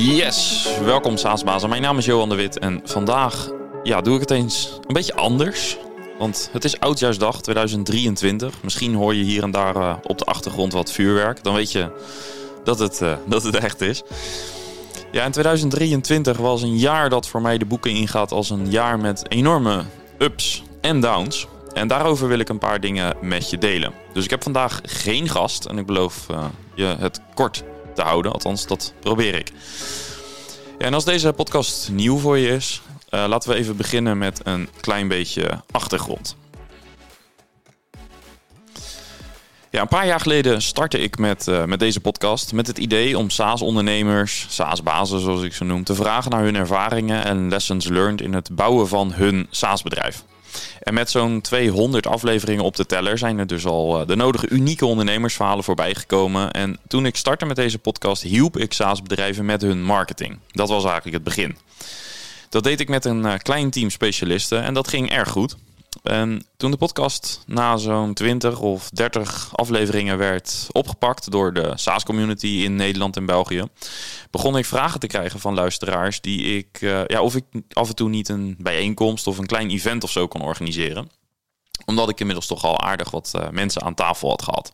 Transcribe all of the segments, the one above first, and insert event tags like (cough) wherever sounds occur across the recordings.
Yes, welkom Saasbazen. Mijn naam is Johan de Wit en vandaag ja, doe ik het eens een beetje anders. Want het is Oudjaarsdag 2023. Misschien hoor je hier en daar uh, op de achtergrond wat vuurwerk. Dan weet je dat het, uh, dat het echt is. Ja, en 2023 was een jaar dat voor mij de boeken ingaat als een jaar met enorme ups en downs. En daarover wil ik een paar dingen met je delen. Dus ik heb vandaag geen gast en ik beloof uh, je het kort te houden. Althans, dat probeer ik. Ja, en als deze podcast nieuw voor je is, uh, laten we even beginnen met een klein beetje achtergrond. Ja, een paar jaar geleden startte ik met, uh, met deze podcast met het idee om SaaS-ondernemers, SaaS-bazen zoals ik ze noem, te vragen naar hun ervaringen en lessons learned in het bouwen van hun SaaS-bedrijf. En met zo'n 200 afleveringen op de teller zijn er dus al de nodige unieke ondernemersverhalen voorbij gekomen. En toen ik startte met deze podcast, hielp ik SaaS-bedrijven met hun marketing. Dat was eigenlijk het begin. Dat deed ik met een uh, klein team specialisten en dat ging erg goed. En toen de podcast na zo'n 20 of 30 afleveringen werd opgepakt door de SaaS-community in Nederland en België, begon ik vragen te krijgen van luisteraars die ik, uh, ja, of ik af en toe niet een bijeenkomst of een klein event of zo kon organiseren. Omdat ik inmiddels toch al aardig wat uh, mensen aan tafel had gehad.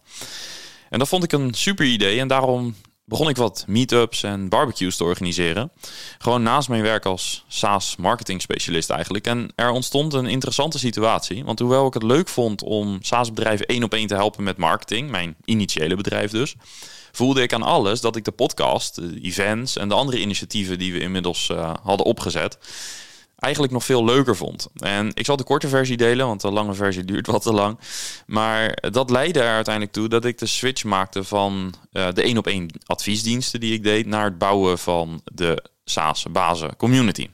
En dat vond ik een super idee en daarom begon ik wat meetups en barbecues te organiseren. Gewoon naast mijn werk als SaaS marketing specialist eigenlijk. En er ontstond een interessante situatie. Want hoewel ik het leuk vond om SaaS bedrijven één op één te helpen met marketing, mijn initiële bedrijf dus, voelde ik aan alles dat ik de podcast, de events en de andere initiatieven die we inmiddels uh, hadden opgezet, eigenlijk nog veel leuker vond. En ik zal de korte versie delen, want de lange versie duurt wat te lang. Maar dat leidde er uiteindelijk toe dat ik de switch maakte van uh, de één op één adviesdiensten die ik deed naar het bouwen van de SaaS bazen community.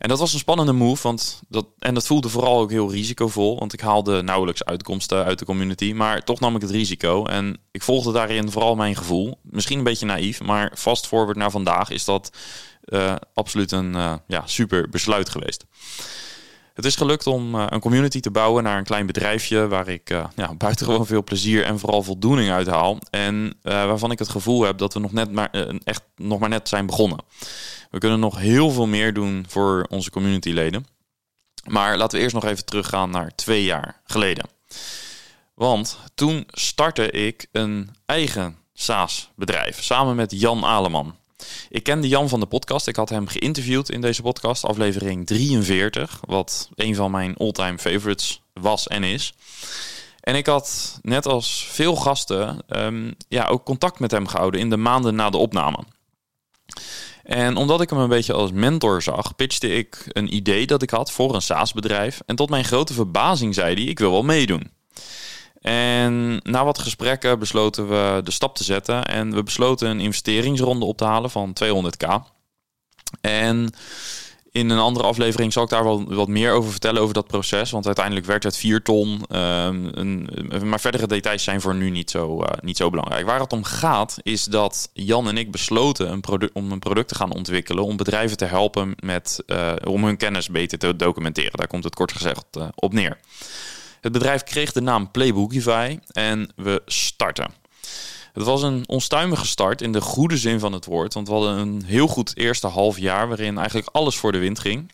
En dat was een spannende move, want dat, en dat voelde vooral ook heel risicovol, want ik haalde nauwelijks uitkomsten uit de community, maar toch nam ik het risico en ik volgde daarin vooral mijn gevoel. Misschien een beetje naïef, maar fast forward naar vandaag is dat uh, absoluut een uh, ja, super besluit geweest. Het is gelukt om uh, een community te bouwen naar een klein bedrijfje waar ik ja, buitengewoon veel plezier en vooral voldoening uit haal. En waarvan ik het gevoel heb dat we nog net maar, echt nog maar net zijn begonnen. We kunnen nog heel veel meer doen voor onze communityleden. Maar laten we eerst nog even teruggaan naar twee jaar geleden. Want toen startte ik een eigen SaaS-bedrijf samen met Jan Aleman. Ik kende Jan van de podcast. Ik had hem geïnterviewd in deze podcast, aflevering 43, wat een van mijn all-time favorites was en is. En ik had net als veel gasten um, ja, ook contact met hem gehouden in de maanden na de opname. En omdat ik hem een beetje als mentor zag, pitchte ik een idee dat ik had voor een SaaS-bedrijf. En tot mijn grote verbazing zei hij: Ik wil wel meedoen. En na wat gesprekken besloten we de stap te zetten. En we besloten een investeringsronde op te halen van 200k. En in een andere aflevering zal ik daar wel wat meer over vertellen over dat proces. Want uiteindelijk werd het 4 ton. Um, maar verdere details zijn voor nu niet zo, uh, niet zo belangrijk. Waar het om gaat is dat Jan en ik besloten een om een product te gaan ontwikkelen. Om bedrijven te helpen met, uh, om hun kennis beter te documenteren. Daar komt het kort gezegd uh, op neer. Het bedrijf kreeg de naam Playbookify en we starten. Het was een onstuimige start in de goede zin van het woord. Want we hadden een heel goed eerste half jaar waarin eigenlijk alles voor de wind ging.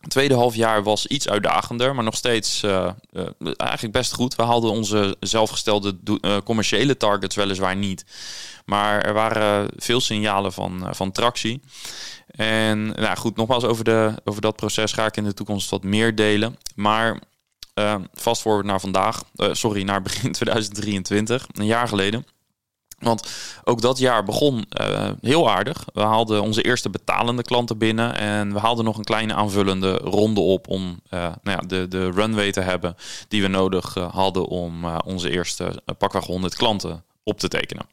Het tweede half jaar was iets uitdagender, maar nog steeds uh, uh, eigenlijk best goed. We haalden onze zelfgestelde uh, commerciële targets weliswaar niet. Maar er waren veel signalen van, van tractie. En nou goed, nogmaals over, de, over dat proces ga ik in de toekomst wat meer delen. Maar uh, fast forward naar vandaag, uh, sorry, naar begin (laughs) 2023, een jaar geleden. Want ook dat jaar begon uh, heel aardig. We haalden onze eerste betalende klanten binnen en we haalden nog een kleine aanvullende ronde op om nou ja, de, de runway te hebben die we nodig hadden om onze eerste pakweg 100 klanten op te tekenen.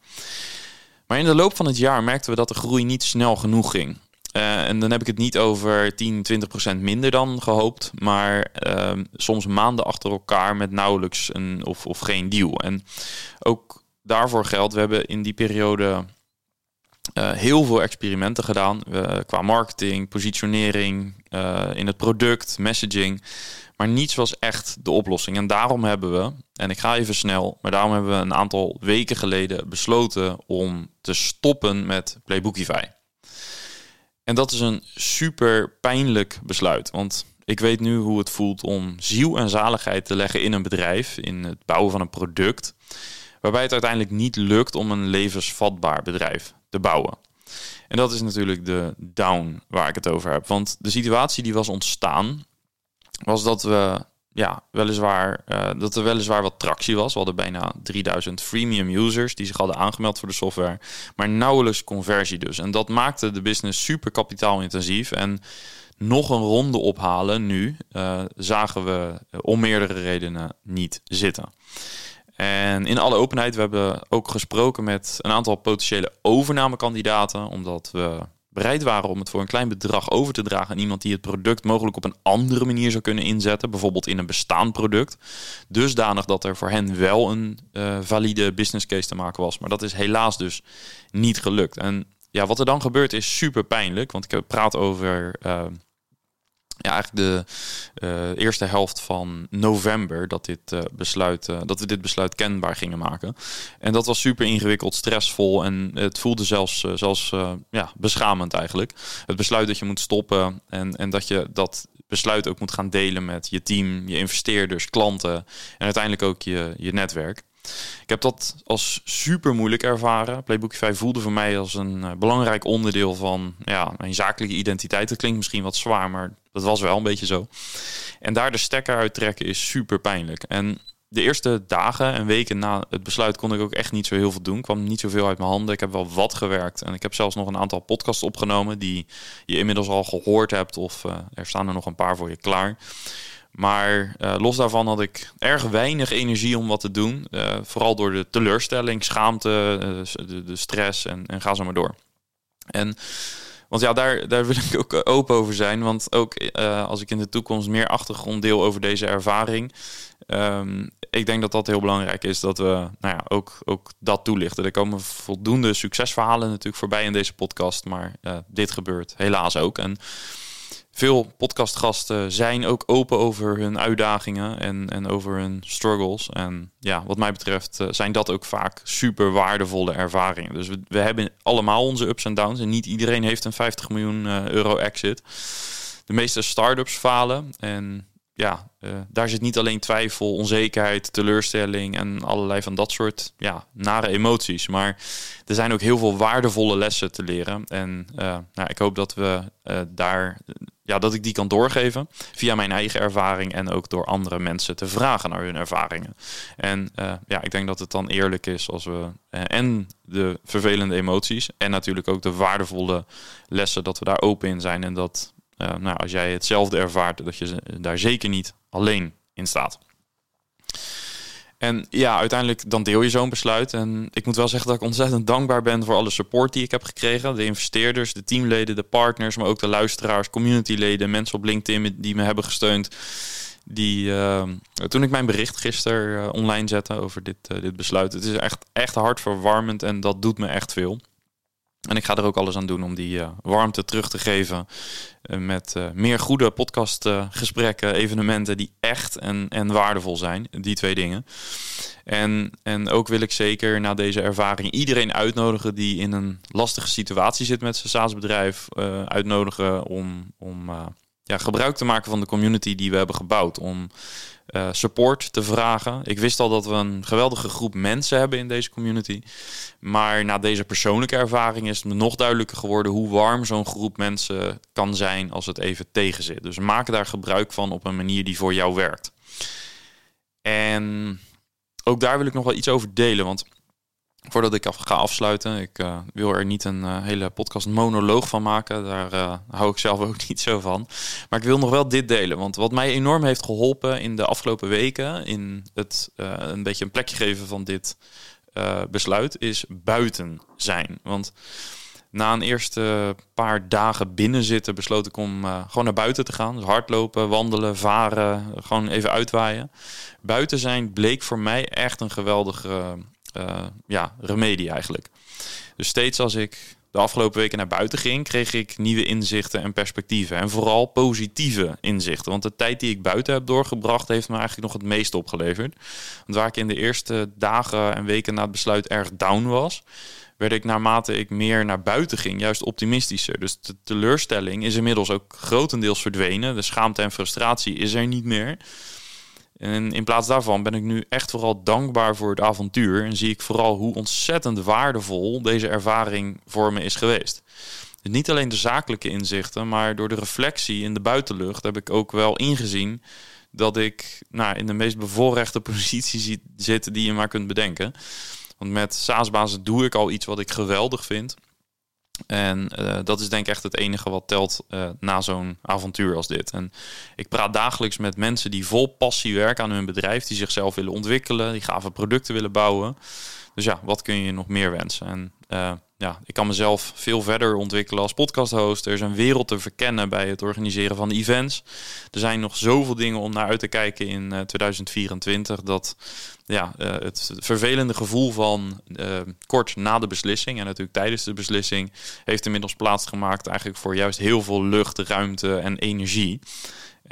Maar in de loop van het jaar merkten we dat de groei niet snel genoeg ging. Uh, en dan heb ik het niet over 10, 20 procent minder dan gehoopt, maar uh, soms maanden achter elkaar met nauwelijks een of, of geen deal. En ook daarvoor geldt, we hebben in die periode heel veel experimenten gedaan qua marketing, positionering, in het product, messaging. Maar niets was echt de oplossing. En daarom hebben we, en ik ga even snel, maar daarom hebben we een aantal weken geleden besloten om te stoppen met Playbookify. En dat is een super pijnlijk besluit. Want ik weet nu hoe het voelt om ziel en zaligheid te leggen in een bedrijf, in het bouwen van een product, waarbij het uiteindelijk niet lukt om een levensvatbaar bedrijf te bouwen. En dat is natuurlijk de down waar ik het over heb. Want de situatie die was ontstaan was dat we ja, weliswaar, uh, dat er weliswaar wat tractie was. We hadden bijna 3000 freemium users die zich hadden aangemeld voor de software. Maar nauwelijks conversie dus. En dat maakte de business super kapitaalintensief. En nog een ronde ophalen nu uh, zagen we om meerdere redenen niet zitten. En in alle openheid, we hebben ook gesproken met een aantal potentiële overnamekandidaten, omdat we bereid waren om het voor een klein bedrag over te dragen aan iemand die het product mogelijk op een andere manier zou kunnen inzetten, bijvoorbeeld in een bestaand product, dusdanig dat er voor hen wel een uh, valide business case te maken was. Maar dat is helaas dus niet gelukt. En ja, wat er dan gebeurt is super pijnlijk, want ik praat over uh, ja, eigenlijk de uh, eerste helft van november dat, dit, uh, besluit, uh, dat we dit besluit kenbaar gingen maken. En dat was super ingewikkeld, stressvol en het voelde zelfs, zelfs ja, beschamend eigenlijk. Het besluit dat je moet stoppen en, en dat je dat besluit ook moet gaan delen met je team, je investeerders, klanten en uiteindelijk ook je, je netwerk. Ik heb dat als super moeilijk ervaren. Playbookify voelde voor mij als een uh, belangrijk onderdeel van ja, mijn zakelijke identiteit. Dat klinkt misschien wat zwaar, maar dat was wel een beetje zo. En daar de stekker uit trekken is super pijnlijk. En de eerste dagen en weken na het besluit kon ik ook echt niet zo heel veel doen. kwam niet zoveel uit mijn handen. Ik heb wel wat gewerkt. En ik heb zelfs nog een aantal podcasts opgenomen die je inmiddels al gehoord hebt. Of uh, er staan er nog een paar voor je klaar. Maar uh, los daarvan had ik erg weinig energie om wat te doen. Uh, vooral door de teleurstelling, schaamte, uh, de, de, stress en, en ga zo maar door. En want ja, daar, daar wil (laughs) ik ook open over zijn. Want ook als ik in de toekomst meer achtergrond deel over deze ervaring. Um, ik denk dat dat heel belangrijk is dat we nou ja, ook, ook dat toelichten. Er komen voldoende succesverhalen natuurlijk voorbij in deze podcast. Maar dit gebeurt helaas ook. En veel podcastgasten zijn ook open over hun uitdagingen en, en over hun struggles. En ja, wat mij betreft eh, zijn dat ook vaak super waardevolle ervaringen. Dus we, we hebben allemaal onze ups en downs en niet iedereen heeft een 50 miljoen eh, euro exit. De meeste start-ups falen en ja, uh, daar zit niet alleen twijfel, onzekerheid, teleurstelling en allerlei van dat soort ja, nare emoties. Maar er zijn ook heel veel waardevolle lessen te leren. En uh, nou, ik hoop dat we uh, daar ja, dat ik die kan doorgeven via mijn eigen ervaring en ook door andere mensen te vragen naar hun ervaringen. En ja, ik denk dat het dan eerlijk is als we en de vervelende emoties en natuurlijk ook de waardevolle lessen dat we daar open in zijn en dat uh, nou, als jij hetzelfde ervaart, dat je daar zeker niet alleen in staat. En ja, uiteindelijk dan deel je zo'n besluit. En ik moet wel zeggen dat ik ontzettend dankbaar ben voor alle support die ik heb gekregen. De investeerders, de teamleden, de partners, maar ook de luisteraars, communityleden, mensen op LinkedIn die me hebben gesteund. Die, uh, toen ik mijn bericht gisteren uh, online zette over dit, dit besluit, het is echt, echt hartverwarmend en dat doet me echt veel. En ik ga er ook alles aan doen om die uh, warmte terug te geven. Uh, met uh, meer goede podcastgesprekken, evenementen die echt en, en waardevol zijn. Die twee dingen. En, en ook wil ik zeker na deze ervaring iedereen uitnodigen die in een lastige situatie zit met zijn SaaS-bedrijf. uitnodigen om, om ja, gebruik te maken van de community die we hebben gebouwd. Om uh, support te vragen. Ik wist al dat we een geweldige groep mensen hebben in deze community. Maar na deze persoonlijke ervaring is het me nog duidelijker geworden hoe warm zo'n groep mensen kan zijn als het even tegenzit. Dus maak daar gebruik van op een manier die voor jou werkt. En ook daar wil ik nog wel iets over delen. Want Voordat ik af, ga afsluiten, ik uh, wil er niet een uh, hele podcast monoloog van maken. Daar uh, hou ik zelf (laughs) ook niet zo van. Maar ik wil nog wel dit delen. Want wat mij enorm heeft geholpen in de afgelopen weken, in het een beetje een plekje geven van dit besluit, is buiten zijn. Want na een eerste paar dagen binnen zitten, besloot ik om gewoon naar buiten te gaan. Dus hardlopen, wandelen, varen, gewoon even uitwaaien. Buiten zijn bleek voor mij echt een geweldige uh, ja, remedie eigenlijk. Dus steeds als ik de afgelopen weken naar buiten ging, kreeg ik nieuwe inzichten en perspectieven. En vooral positieve inzichten. Want de tijd die ik buiten heb doorgebracht, heeft me eigenlijk nog het meest opgeleverd. Want waar ik in de eerste dagen en weken na het besluit erg down was, werd ik naarmate ik meer naar buiten ging, juist optimistischer. Dus de teleurstelling is inmiddels ook grotendeels verdwenen. De schaamte en frustratie is er niet meer. En in plaats daarvan ben ik nu echt vooral dankbaar voor het avontuur. En zie ik vooral hoe ontzettend waardevol deze ervaring voor me is geweest. Dus niet alleen de zakelijke inzichten, maar door de reflectie in de buitenlucht heb ik ook wel ingezien dat ik nou, in de meest bevoorrechte (laughs) positie zit die je maar kunt bedenken. Want met SaaS-basis doe ik al iets wat ik geweldig vind. En uh, dat is denk ik echt het enige wat telt uh, na zo'n avontuur als dit. En ik praat dagelijks met mensen die vol passie werken aan hun bedrijf, die zichzelf willen ontwikkelen, die gave producten willen bouwen. Dus ja, wat kun je nog meer wensen? En uh, ja, ik kan mezelf veel verder ontwikkelen als podcasthost. Er is een wereld te verkennen bij het organiseren van events. Er zijn nog zoveel dingen om naar uit te kijken in 2024. Eh, dat ja, uh, het vervelende gevoel van uh, kort na de beslissing en natuurlijk tijdens de beslissing heeft inmiddels plaatsgemaakt eigenlijk voor juist heel veel lucht, ruimte en energie.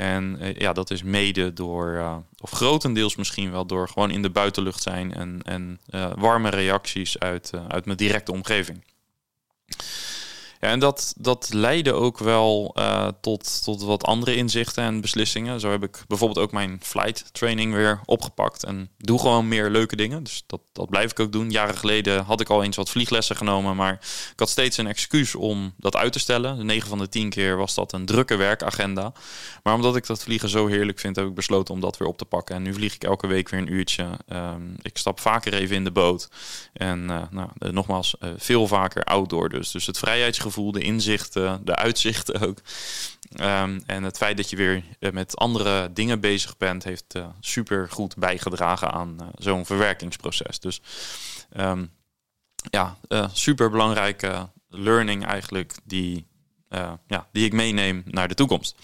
En uh, ja, dat is mede door, uh, of grotendeels misschien wel door gewoon in de buitenlucht zijn en, en uh, warme reacties uit, uit mijn directe omgeving. Ja, en dat, dat leidde ook wel uh, tot, tot wat andere inzichten en beslissingen. Zo heb ik bijvoorbeeld ook mijn flight training weer opgepakt. En doe gewoon meer leuke dingen. Dus dat, dat blijf ik ook doen. Jaren geleden had ik al eens wat vlieglessen genomen. Maar ik had steeds een excuus om dat uit te stellen. De 9 van de 10 keer was dat een drukke werkagenda. Maar omdat ik dat vliegen zo heerlijk vind, heb ik besloten om dat weer op te pakken. En nu vlieg ik elke week weer een uurtje. Um, ik stap vaker even in de boot. En uh, nou, nogmaals, uh, veel vaker outdoor dus. Dus het vrijheidsgevoel gevoel, de inzichten, de uitzichten ook. Um, en het feit dat je weer uh, met andere dingen bezig bent, heeft uh, super goed bijgedragen aan uh, zo'n verwerkingsproces. Dus um, ja, super belangrijke learning eigenlijk die, ja, die ik meeneem naar de toekomst.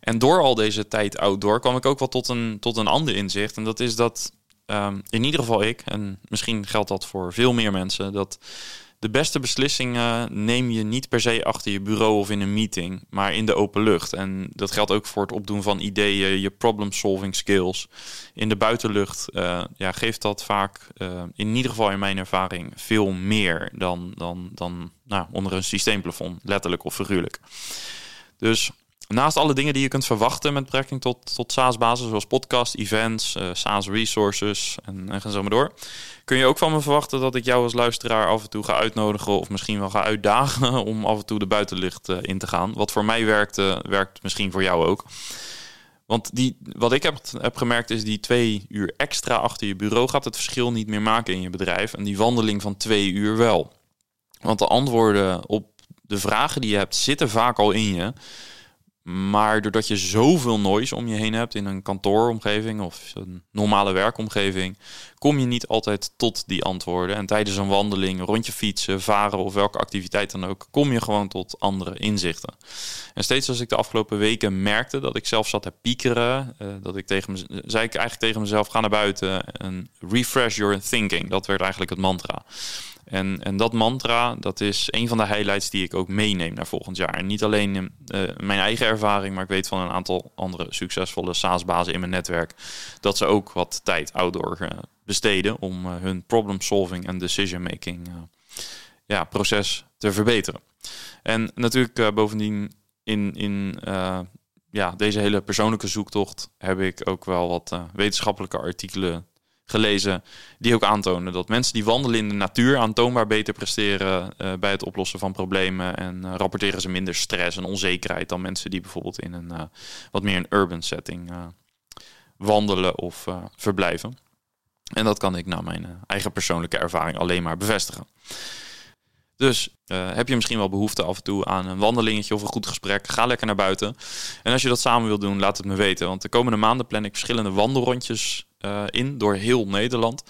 En door al deze tijd outdoor kwam ik ook wel tot een, tot een ander inzicht. En dat is dat um, in ieder geval ik, en misschien geldt dat voor veel meer mensen, dat de beste beslissingen neem je niet per se achter je bureau of in een meeting, maar in de open lucht. En dat geldt ook voor het opdoen van ideeën, je problem-solving skills. In de buitenlucht uh, ja, geeft dat vaak, uh, in ieder geval in mijn ervaring, veel meer dan, dan, dan nou, onder een systeemplafond, letterlijk of figuurlijk. Dus Naast alle dingen die je kunt verwachten met betrekking tot, tot SaaS-basis, zoals podcast, events, uh, SaaS-resources en, en ga zo maar door, kun je ook van me verwachten dat ik jou als luisteraar af en toe ga uitnodigen of misschien wel ga uitdagen (laughs) om af en toe de buitenlicht uh, in te gaan. Wat voor mij werkte, werkt misschien voor jou ook. Want die, wat ik heb, heb gemerkt is die twee uur extra achter je bureau gaat het verschil niet meer maken in je bedrijf. En die wandeling van twee uur wel. Want de antwoorden op de vragen die je hebt zitten vaak al in je. Maar doordat je zoveel noise om je heen hebt in een kantooromgeving of een normale werkomgeving, kom je niet altijd tot die antwoorden. En tijdens een wandeling, rondje fietsen, varen of welke activiteit dan ook, kom je gewoon tot andere inzichten. En steeds als ik de afgelopen weken merkte dat ik zelf zat te piekeren, uh, dat ik tegen zei ik eigenlijk tegen mezelf: ga naar buiten en refresh your thinking. Dat werd eigenlijk het mantra. En, en dat mantra, dat is een van de highlights die ik ook meeneem naar volgend jaar. En niet alleen uh, mijn eigen ervaring, maar ik weet van een aantal andere succesvolle SaaS-bazen in mijn netwerk dat ze ook wat tijd outdoor uh, besteden om uh, hun problem-solving en decision-making ja, proces te verbeteren. En natuurlijk bovendien in, in ja, deze hele persoonlijke zoektocht heb ik ook wel wat wetenschappelijke artikelen gelezen die ook aantonen dat mensen die wandelen in de natuur aantoonbaar beter presteren uh, bij het oplossen van problemen en uh, rapporteren ze minder stress en onzekerheid dan mensen die bijvoorbeeld in een uh, wat meer een urban setting wandelen of verblijven. En dat kan ik naar mijn eigen persoonlijke ervaring alleen maar bevestigen. Dus uh, heb je misschien wel behoefte af en toe aan een wandelingetje of een goed gesprek? Ga lekker naar buiten. En als je dat samen wilt doen, laat het me weten. Want de komende maanden plan ik verschillende wandelrondjes uh, in door heel Nederland.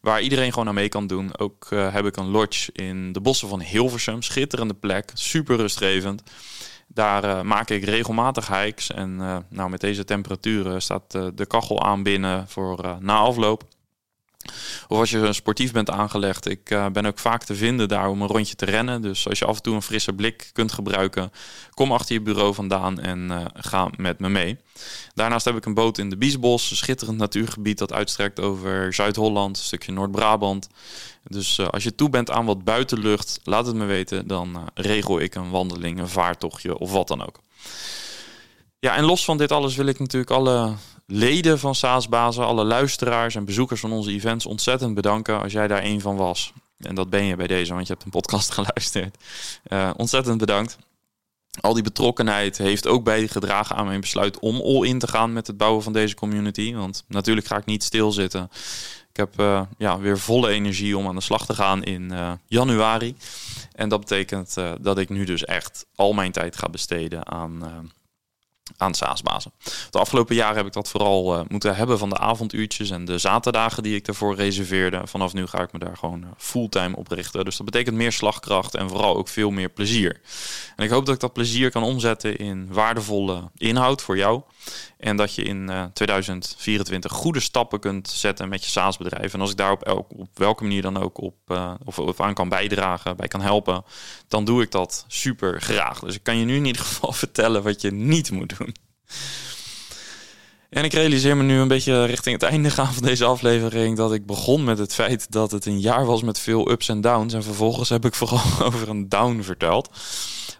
Waar iedereen gewoon aan mee kan doen. Ook uh, heb ik een lodge in de bossen van Hilversum. Schitterende plek, super rustgevend. Daar maak ik regelmatig hikes. En nou, met deze temperaturen staat de kachel aan binnen voor na afloop. Of als je sportief bent aangelegd. Ik uh, ben ook vaak te vinden daar om een rondje te rennen. Dus als je af en toe een frisse blik kunt gebruiken, kom achter je bureau vandaan en uh, ga met me mee. Daarnaast heb ik een boot in de Biesbos, een schitterend natuurgebied dat uitstrekt over Zuid-Holland, een stukje Noord-Brabant. Dus uh, als je toe bent aan wat buitenlucht, laat het me weten. Dan regel ik een wandeling, een vaartochtje of wat dan ook. Ja, en los van dit alles wil ik natuurlijk alle leden van Saasbazen, alle luisteraars en bezoekers van onze events ontzettend bedanken als jij daar een van was. En dat ben je bij deze, want je hebt een podcast (laughs) geluisterd. Uh, ontzettend bedankt. Al die betrokkenheid heeft ook bijgedragen aan mijn besluit om all in te gaan met het bouwen van deze community. Want natuurlijk ga ik niet stilzitten. Ik heb uh, ja, weer volle energie om aan de slag te gaan in uh, januari. En dat betekent dat ik nu dus echt al mijn tijd ga besteden aan aan SaaS-bazen. De afgelopen jaren heb ik dat vooral uh, moeten hebben van de avonduurtjes en de zaterdagen die ik daarvoor reserveerde. Vanaf nu ga ik me daar gewoon uh, fulltime op richten. Dus dat betekent meer slagkracht en vooral ook veel meer plezier. En ik hoop dat ik dat plezier kan omzetten in waardevolle inhoud voor jou. En dat je in uh, eh, 2024 goede stappen kunt zetten met je SaaS-bedrijf. En als ik daar op, elk, op welke manier dan ook op, of, of aan kan bijdragen, bij kan helpen, dan doe ik dat super graag. Dus ik kan je nu in ieder geval (laughs) vertellen wat je niet moet doen. En ik realiseer me nu een beetje richting het einde gaan van deze aflevering dat ik begon met het feit dat het een jaar was met veel ups en downs. En vervolgens heb ik vooral (laughs) over een down verteld.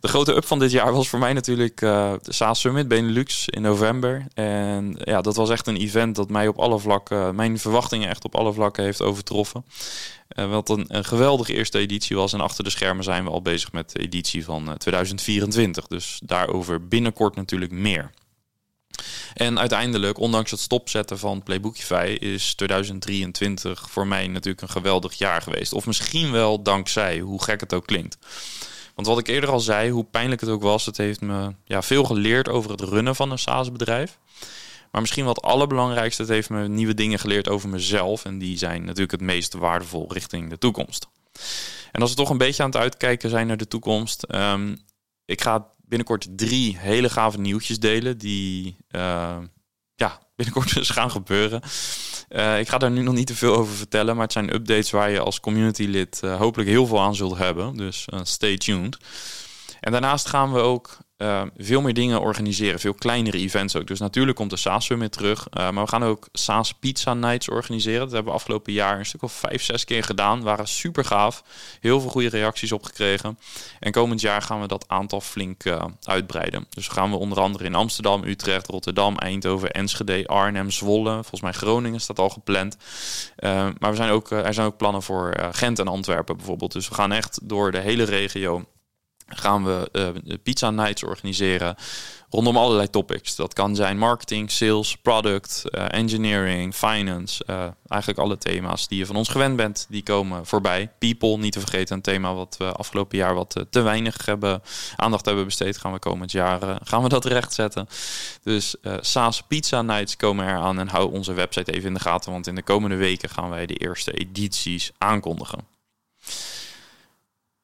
De grote up van dit jaar was voor mij natuurlijk uh, de SaaS Summit Benelux in november. En ja, dat was echt een event dat mij op alle vlakken, mijn verwachtingen echt op alle vlakken heeft overtroffen. Uh, wat een, een, geweldige eerste editie was. En achter de schermen zijn we al bezig met de editie van 2024. Eh, dus daarover binnenkort natuurlijk meer. En uiteindelijk, ondanks het stopzetten van Playbookify, is 2023 voor mij natuurlijk een geweldig jaar geweest. Of misschien wel dankzij, hoe gek het ook klinkt. Want wat ik eerder al zei, hoe pijnlijk het ook was, het heeft me ja, veel geleerd over het runnen van een SaaS-bedrijf. Maar misschien wat allerbelangrijkste, het heeft me nieuwe dingen geleerd over mezelf. En die zijn natuurlijk het meest waardevol richting de toekomst. En als we toch een beetje aan het uitkijken zijn naar de toekomst. Um, ik ga binnenkort drie hele gave nieuwtjes delen die uh, ja, binnenkort dus gaan gebeuren. Uh, ik ga daar nu nog niet te veel over vertellen, maar het zijn updates waar je als community-lid uh, hopelijk heel veel aan zult hebben. Dus stay tuned. En daarnaast gaan we ook uh, veel meer dingen organiseren. Veel kleinere events ook. Dus natuurlijk komt de SaaS Summit terug. Uh, maar we gaan ook SaaS Pizza Nights organiseren. Dat hebben we afgelopen jaar een stuk of vijf, zes keer gedaan. Waren super gaaf. Heel veel goede reacties op gekregen. En komend jaar gaan we dat aantal flink uh, uitbreiden. Dus gaan we onder andere in Amsterdam, Utrecht, Rotterdam, Eindhoven, Enschede, Arnhem, Zwolle. Volgens mij Groningen staat al gepland. maar we zijn ook, er zijn ook plannen voor Gent en Antwerpen bijvoorbeeld. Dus we gaan echt door de hele regio gaan we uh, pizza nights organiseren rondom allerlei topics. Dat kan zijn marketing, sales, product, uh, engineering, finance. Uh, eigenlijk alle thema's die je van ons gewend bent, die komen voorbij. People, niet te vergeten, een thema wat we afgelopen jaar wat te weinig hebben, aandacht hebben besteed. Gaan we komend jaar gaan we dat rechtzetten. Dus SaaS Pizza Nights komen eraan en hou onze website even in de gaten, want in de komende weken gaan wij de eerste edities aankondigen.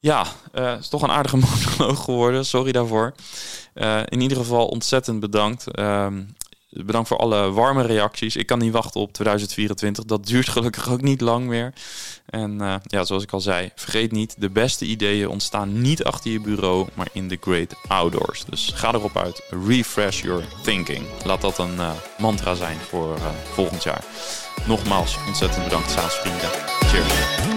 Ja, uh, is toch een aardige (laughs) monoloog geworden. Sorry daarvoor. Uh, in ieder geval ontzettend bedankt. Uh, bedankt voor alle warme reacties. Ik kan niet wachten op 2024. Dat duurt gelukkig ook niet lang meer. En uh, ja, zoals ik al zei, vergeet niet, de beste ideeën ontstaan niet achter je bureau, maar in the great outdoors. Dus ga erop uit. Refresh your thinking. Laat dat een mantra zijn voor volgend jaar. Nogmaals, ontzettend bedankt, vrienden. Cheers.